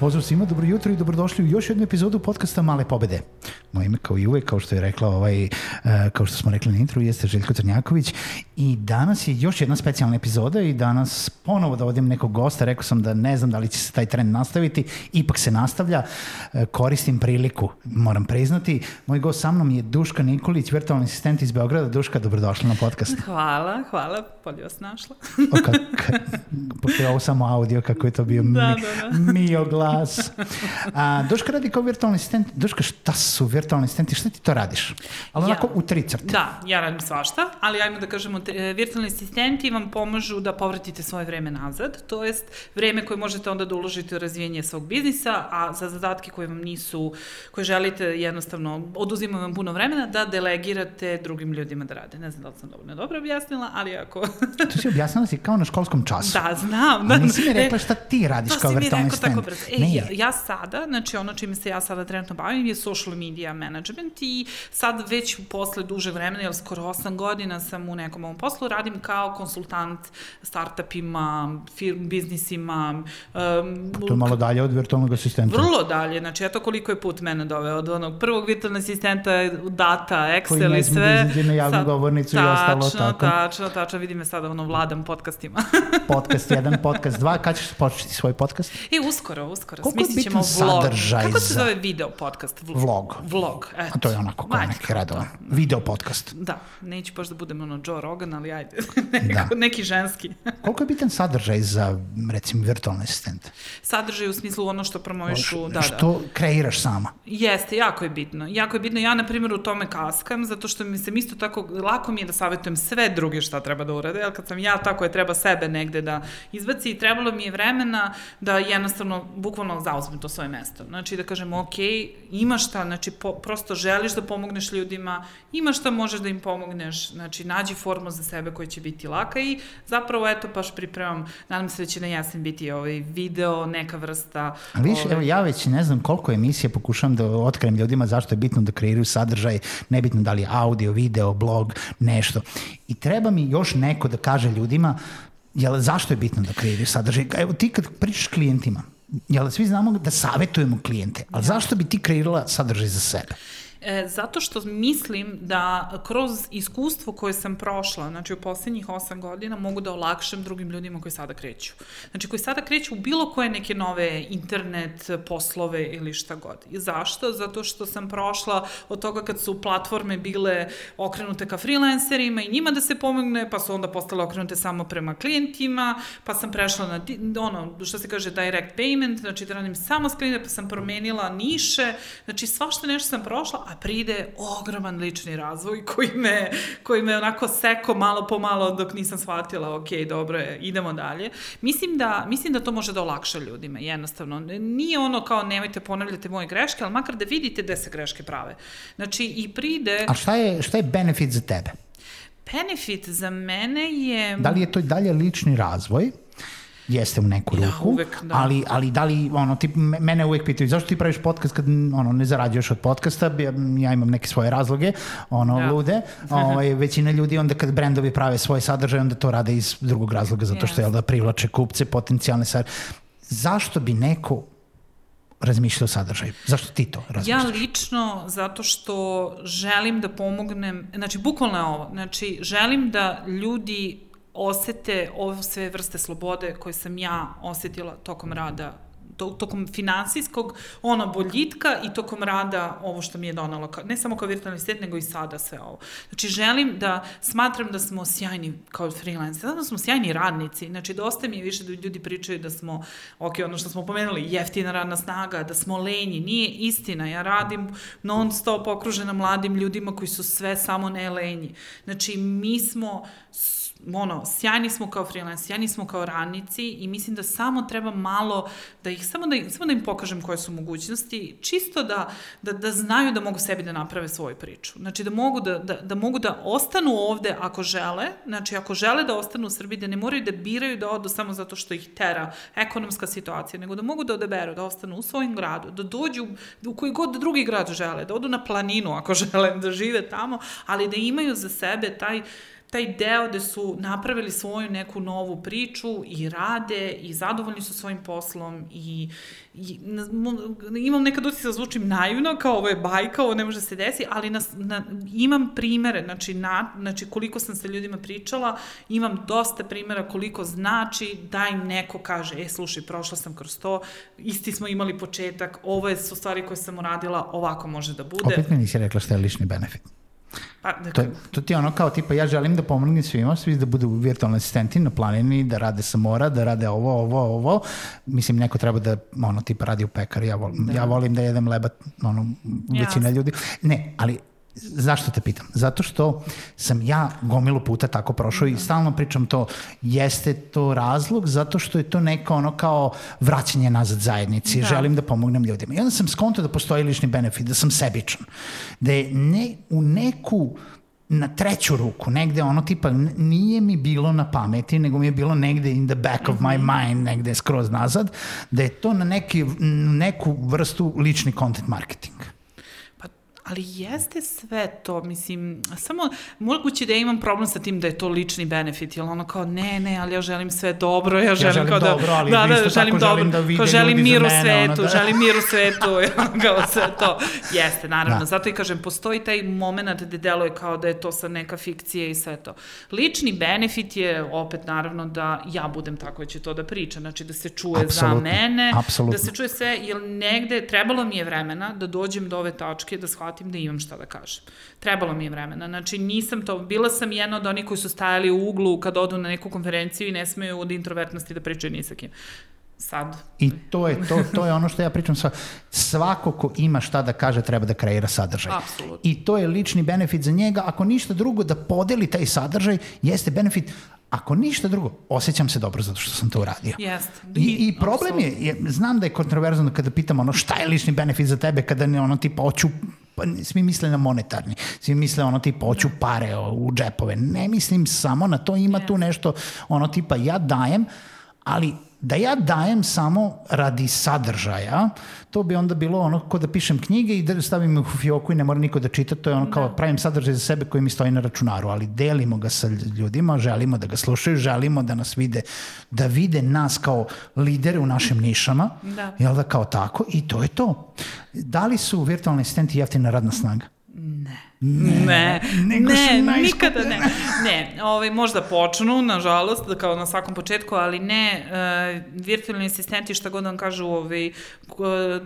Pozdrav svima, dobro jutro i dobrodošli u još jednu epizodu podcasta Male pobede. Moje ime kao i uvek, kao što je rekla ovaj, uh, kao što smo rekli na intro, jeste Željko Crnjaković i danas je još jedna specijalna epizoda i danas ponovo dovodim nekog gosta, rekao sam da ne znam da li će se taj trend nastaviti, ipak se nastavlja, uh, koristim priliku, moram priznati. Moj gost sa mnom je Duška Nikolić, virtualni asistent iz Beograda. Duška, dobrodošla na podcast. Hvala, hvala, bolje vas našla. o, ka, ka, pošto je ovo samo audio, kako je to bio da, mi, da, da. mio glas. A, Duška radi kao virtualni asistent. Duška, šta su virtualni asistenti? Šta ti to radiš? Ali Ja. onako u tri crte. Da, ja radim svašta, ali ajmo da kažemo, e, virtualni asistenti vam pomažu da povratite svoje vreme nazad, to jest vreme koje možete onda da uložite u razvijenje svog biznisa, a za zadatke koje vam nisu, koje želite jednostavno, oduzima vam puno vremena, da delegirate drugim ljudima da rade. Ne znam da li sam dovoljno dobro objasnila, ali ako... To si objasnila si kao na školskom času. da, znam. A Da, nisi mi E, rekla šta ti radiš To kao si mi virtualni rekao tako asistent. brzo. E, Ne. ja, ja sada, znači ono čime se ja sada trenutno bavim je social media management i sad već posle duže vremena, jer skoro 8 godina sam u nekom ovom poslu, radim kao konsultant startupima, firm, biznisima. Um, To je malo dalje od virtualnog asistenta. Vrlo dalje, znači eto koliko je put mene doveo od onog prvog virtualnog asistenta, data, Koji Excel ne i da sve. izađe na javnu Sad- govornicu i ostalo, tačno, tako. Tačno, tačno, vidi me sada ono vladam podcastima. Podcast 1, podcast 2. Kad ćeš početi svoj podcast? I uskoro, uskoro. Koliko Smislit ćemo vlog. Kako se zove video podcast? Vl- Vlog. Vlog, eto. A to je onako kao neki radovan. Video podcast. Da, neću baš da budem ono Joe Rogan, ali ajde. Neko, Da. Neki ženski. Koliko je bitan sadržaj za, recimo, virtualne asistente? Sadržaj u smislu ono što promovišu, da, da. Što kreiraš sama? Jeste, jako je bitno. Jako je bitno. Ja, na primjer, u tome kaskam, zato što mi se isto tako, lako mi je da savjetujem sve druge šta treba da urade, jer kad sam ja tako je treba sebe negde da izbaci i trebalo mi je vremena da jednostavno, bukvalno zauzmem to svoje mesto. Znači da kažem, ok, imaš šta, znači po, prosto želiš da pomogneš ljudima, imaš šta možeš da im pomogneš, znači nađi formu za sebe koja će biti laka i zapravo, eto, baš pripremam, nadam se da će na jesen biti ovaj video, neka vrsta... A vidiš, ovaj, evo ja već ne znam koliko emisija pokušavam da otkrijem ljudima zašto je bitno da kreiraju sadržaj, nebitno da li audio, video, blog, nešto. I treba mi još neko da kaže ljudima jel, zašto je bitno da kreiraju sadržaj. Evo ti kad pričaš klijentima, jel svi znamo da savetujemo klijente, ali zašto bi ti kreirala sadržaj za sebe? E, zato što mislim da kroz iskustvo koje sam prošla, znači u poslednjih osam godina, mogu da olakšam drugim ljudima koji sada kreću. Znači koji sada kreću u bilo koje neke nove internet poslove ili šta god. I zašto? Zato što sam prošla od toga kad su platforme bile okrenute ka freelancerima i njima da se pomogne, pa su onda postale okrenute samo prema klijentima, pa sam prešla na ono, što se kaže direct payment, znači da radim samo s klijentima, pa sam promenila niše, znači svašta nešto sam prošla, a pride ogroman lični razvoj koji me, koji me onako seko malo po malo dok nisam shvatila, ok, dobro je, idemo dalje. Mislim da, mislim da to može da olakša ljudima, jednostavno. Nije ono kao nemojte ponavljate moje greške, ali makar da vidite gde se greške prave. Znači, i pride... A šta je, šta je benefit za tebe? Benefit za mene je... Da li je to i dalje lični razvoj? Jeste u neku Ja, ruku, uvek, da. ali, ali da li, ono, ti, me- mene uvek pitaju, zašto ti praviš podcast kad ono, ne zarađuješ od podcasta, ja, ja imam neke svoje razloge, ono, Da. lude, ovaj, većina ljudi onda kad brendovi prave svoj sadržaj, onda to rade iz drugog razloga, zato što, jel da, privlače kupce, potencijalne sad. Zašto bi neko razmišljao o sadržaju? Zašto ti to Ja razmišljaš? lično, zato što želim da pomognem, znači bukvalno je ovo, znači želim da ljudi osete ove sve vrste slobode koje sam ja osetila tokom rada to, tokom finansijskog ono boljitka i tokom rada ovo što mi je donalo, ne samo kao virtualni assistent, nego i sada sve ovo. Znači, želim da smatram da smo sjajni kao freelancer, da smo sjajni radnici. Znači, dosta mi je više da ljudi pričaju da smo, ok, ono što smo pomenuli, jeftina radna snaga, da smo lenji. Nije istina. Ja radim non stop okružena mladim ljudima koji su sve samo ne lenji. Znači, mi smo ono, sjajni smo kao freelance, sjajni smo kao radnici i mislim da samo treba malo da ih, samo da, samo da im pokažem koje su mogućnosti, čisto da, da, da znaju da mogu sebi da naprave svoju priču. Znači da mogu da, da, da mogu da ostanu ovde ako žele, znači ako žele da ostanu u Srbiji, da ne moraju da biraju da odu samo zato što ih tera ekonomska situacija, nego da mogu da odaberu, da ostanu u svojim gradu, da dođu u koji god drugi grad žele, da odu na planinu ako žele da žive tamo, ali da imaju za sebe taj taj deo gde su napravili svoju neku novu priču i rade i zadovoljni su svojim poslom i, i imam nekad utisak da zvučim naivno, kao ovo je bajka, ovo ne može se desi, ali na, na, imam primere, znači, na, znači koliko sam sa ljudima pričala, imam dosta primera koliko znači da im neko kaže, e, slušaj, prošla sam kroz to, isti smo imali početak, ovo je su stvari koje sam uradila, ovako može da bude. Opet mi nisi rekla šta je lični benefit. Pa, to, to ti je ono kao tipa ja želim da pomognem svima, svi da budu virtualni asistenti na planini, da rade sa mora, da rade ovo, ovo, ovo. Mislim, neko treba da, ono, tipa radi u pekari, ja volim, da. ja volim da jedem lebat, ono, većina ljudi. Ne, ali Zašto te pitam? Zato što sam ja gomilu puta tako prošao i stalno pričam to, jeste to razlog zato što je to neko ono kao vraćanje nazad zajednici, da. želim da pomognem ljudima. I onda sam skonto da postoji lični benefit, da sam sebičan. Da je ne, u neku na treću ruku, negde ono tipa nije mi bilo na pameti, nego mi je bilo negde in the back of my mhm. mind, negde skroz nazad, da je to na neki, neku vrstu lični content marketing ali jeste sve to, mislim, samo moguće da ja imam problem sa tim da je to lični benefit, jer ono kao, ne, ne, ali ja želim sve dobro, ja želim, ja želim kao da, dobro, ali da, da, da, želim dobro, želim da vide kao želim mir u svetu, ono, da. želim mir u svetu, kao sve to. Jeste, naravno, da. zato i kažem, postoji taj moment gde deluje kao da je to sa neka fikcija i sve to. Lični benefit je, opet, naravno, da ja budem tako koja će to da priča, znači da se čuje Absolutno. za mene, Absolutno. da se čuje sve, jer negde trebalo mi je vremena da dođem do ove tačke, da shvatim shvatim da imam šta da kažem. Trebalo mi je vremena. Znači, nisam to, bila sam jedna od onih koji su stajali u uglu kad odu na neku konferenciju i ne smeju od introvertnosti da pričaju ni sa kim sad. I to je, to, to je ono što ja pričam sa svako ko ima šta da kaže treba da kreira sadržaj. Apsolutno. I to je lični benefit za njega, ako ništa drugo da podeli taj sadržaj, jeste benefit Ako ništa drugo, osjećam se dobro zato što sam to uradio. Jest. I, I problem je, je, znam da je kontroverzno kada pitamo ono šta je lični benefit za tebe kada ne ono tipa hoću pa svi misle na monetarni, svi misle ono tipa hoću pare u džepove. Ne mislim samo na to, ima tu nešto ono tipa ja dajem, ali da ja dajem samo radi sadržaja, to bi onda bilo ono ko da pišem knjige i da stavim ih u fioku i ne mora niko da čita, to je ono kao da. pravim sadržaj za sebe koji mi stoji na računaru, ali delimo ga sa ljudima, želimo da ga slušaju, želimo da nas vide, da vide nas kao lidere u našim nišama, da. jel da kao tako, i to je to. Da li su virtualni asistenti jeftina radna snaga? Ne. Ne, ne, ne nikada ne. Ne, ovaj, možda počnu, nažalost, da kao na svakom početku, ali ne, uh, virtualni asistenti, šta god vam kažu, ovaj,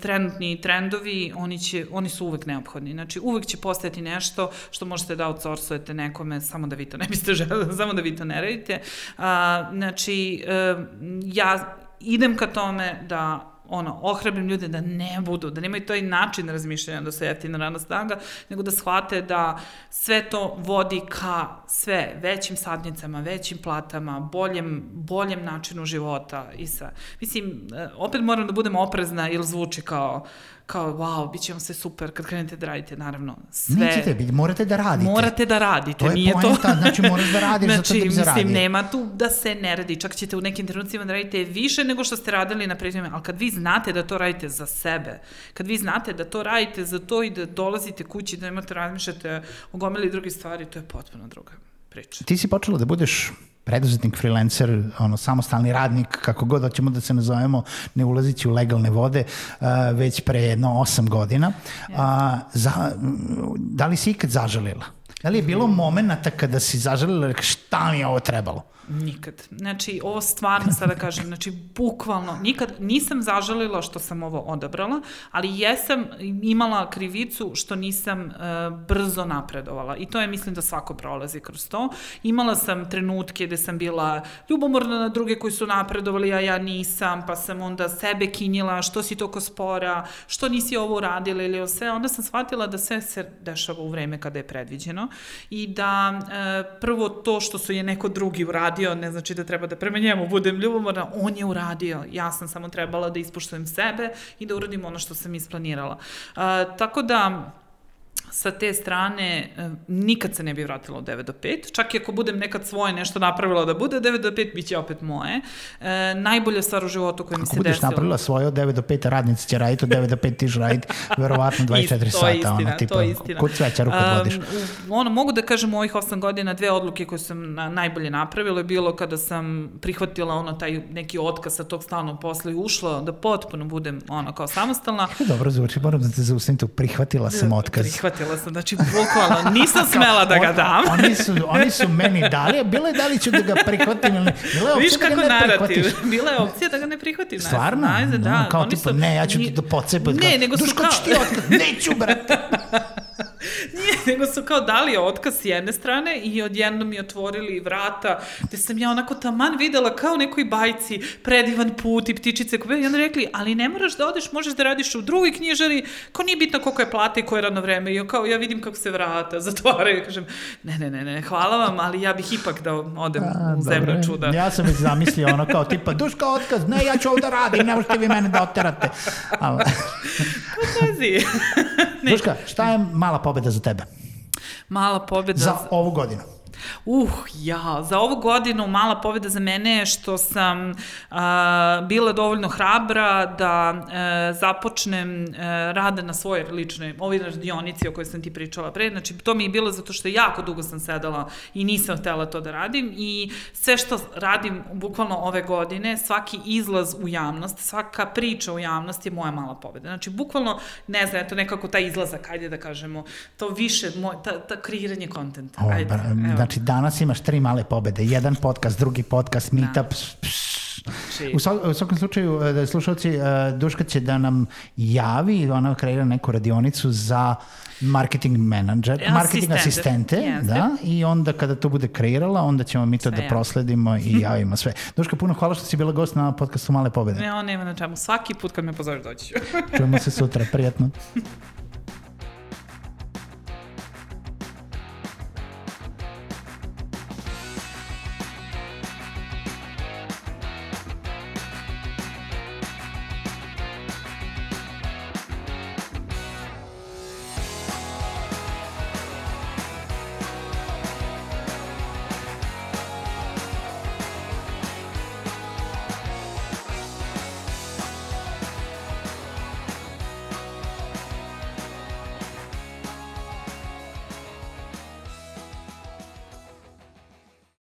trenutni trendovi, oni, će, oni su uvek neophodni. Znači, uvek će postojati nešto što možete da outsourcujete nekome, samo da vi to ne biste želeli, samo da vi to ne radite. Uh, znači, uh, ja idem ka tome da ono, ohrabrim ljude da ne budu, da nemaju taj način razmišljanja da se jeftina rana snaga, nego da shvate da sve to vodi ka sve većim sadnicama, većim platama, boljem, boljem načinu života i sa, mislim, e, opet moram da budem oprezna ili zvuči kao kao, wow, bit će vam sve super kad krenete da radite, naravno. Sve... Nećete biti, morate da radite. Morate da radite, to je nije poenta, to. znači moraš da radiš znači, zato da bi zaradio. Mislim, nema tu da se ne radi, čak ćete u nekim trenucima da radite više nego što ste radili na prethodima, ali kad vi znate da to radite za sebe, kad vi znate da to radite za to i da dolazite kući, da imate razmišljate o gomili drugih stvari, to je potpuno druga priča. Ti si počela da budeš preduzetnik, freelancer, ono, samostalni radnik, kako god hoćemo da se nazovemo, ne ulazići u legalne vode, već pre jedno osam godina. Uh, za, da li si ikad zažalila? Da li je bilo momenta kada si zaželila, šta mi je ovo trebalo? Nikad. Znači, ovo stvarno sada kažem, znači, bukvalno, nikad nisam zažalila što sam ovo odabrala, ali jesam imala krivicu što nisam uh, brzo napredovala. I to je, mislim, da svako prolazi kroz to. Imala sam trenutke gde sam bila ljubomorna na druge koji su napredovali, a ja nisam, pa sam onda sebe kinjila, što si toko spora, što nisi ovo uradila ili sve. Onda sam shvatila da sve se dešava u vreme kada je predviđeno i da uh, prvo to što su je neko drugi uradio ne znači da treba da prema njemu budem ljubomorna, on je uradio. Ja sam samo trebala da ispuštujem sebe i da uradim ono što sam isplanirala. Uh, tako da, sa te strane nikad se ne bi vratila od 9 do 5, čak i ako budem nekad svoje nešto napravila da bude 9 do 5, bit će opet moje. E, najbolja stvar u životu koja mi se desila. Ako budeš napravila svoje od 9 do 5, radnici će raditi od 9 do 5, ti ćeš raditi verovatno 24 sata. To je istina, ono, tipa, to je istina. Kod svećaru kad vodiš. Um, ono, mogu da kažem u ovih 8 godina dve odluke koje sam na, najbolje napravila je bilo kada sam prihvatila ono taj neki otkaz sa tog stalnog posla i ušla da potpuno budem ono kao samostalna. Dobro zvuči, moram da te zaustavim tu, prihvatila sam otkaz. Prihvatila shvatila sam, znači bukvalno nisam smela da ga dam. On, oni, su, oni su meni dali, a bilo je da li ću da ga prihvatim ili ne. Bila je Viš da kako da narativ, bila je opcija da ga ne prihvatim. Stvarno? Najzad, da, kao tipa, su, ne, ja ću ti da pocepati. Ne, nego su kao... Duško, ću ti otkaz, neću, brate. Nego su kao dali otkaz s jedne strane i odjednom mi otvorili vrata, gde sam ja onako taman videla kao nekoj bajci predivan put i ptičice koje i onda rekli, ali ne moraš da odeš, možeš da radiš u drugoj knjižari, ko nije bitno koliko je plata i koje je radno vreme. I kao ja vidim kako se vrata zatvaraju, kažem, ne, ne, ne, ne, hvala vam, ali ja bih ipak da odem A, u zemlju dobre. čuda. Ja sam već zamislio ono kao tipa, duška otkaz, ne, ja ću ovde radim, ne možete vi mene da oterate. Ali... Duška, šta je mala pobeda za tebe? Mala pobeda... Za ovu godinu. Uh, ja, za ovu godinu mala pobjeda za mene je što sam uh, bila dovoljno hrabra da uh, započnem uh, rade na svojoj ličnoj, ovoj radionici o kojoj sam ti pričala pre, znači to mi je bilo zato što jako dugo sam sedala i nisam htela to da radim i sve što radim bukvalno ove godine, svaki izlaz u javnost, svaka priča u javnost je moja mala pobjeda. Znači, bukvalno, ne znam, eto nekako taj izlazak, ajde da kažemo, to više, moj, ta, ta kreiranje kontenta. Ajde, evo. Znači, danas imaš tri male pobede. Jedan podcast, drugi podcast, meetup. Da. Znači... U, svak, u svakom slučaju, e, slušalci, e, Duška će da nam javi, ona kreira neku radionicu za marketing menadžer, marketing asistente, yes. da, i onda kada to bude kreirala, onda ćemo mi to sve da prosledimo i javimo sve. Duška, puno hvala što si bila gost na podcastu Male pobede. Ne, on nema na čemu. Svaki put kad me pozoriš doći ću. Čujemo se sutra, prijatno.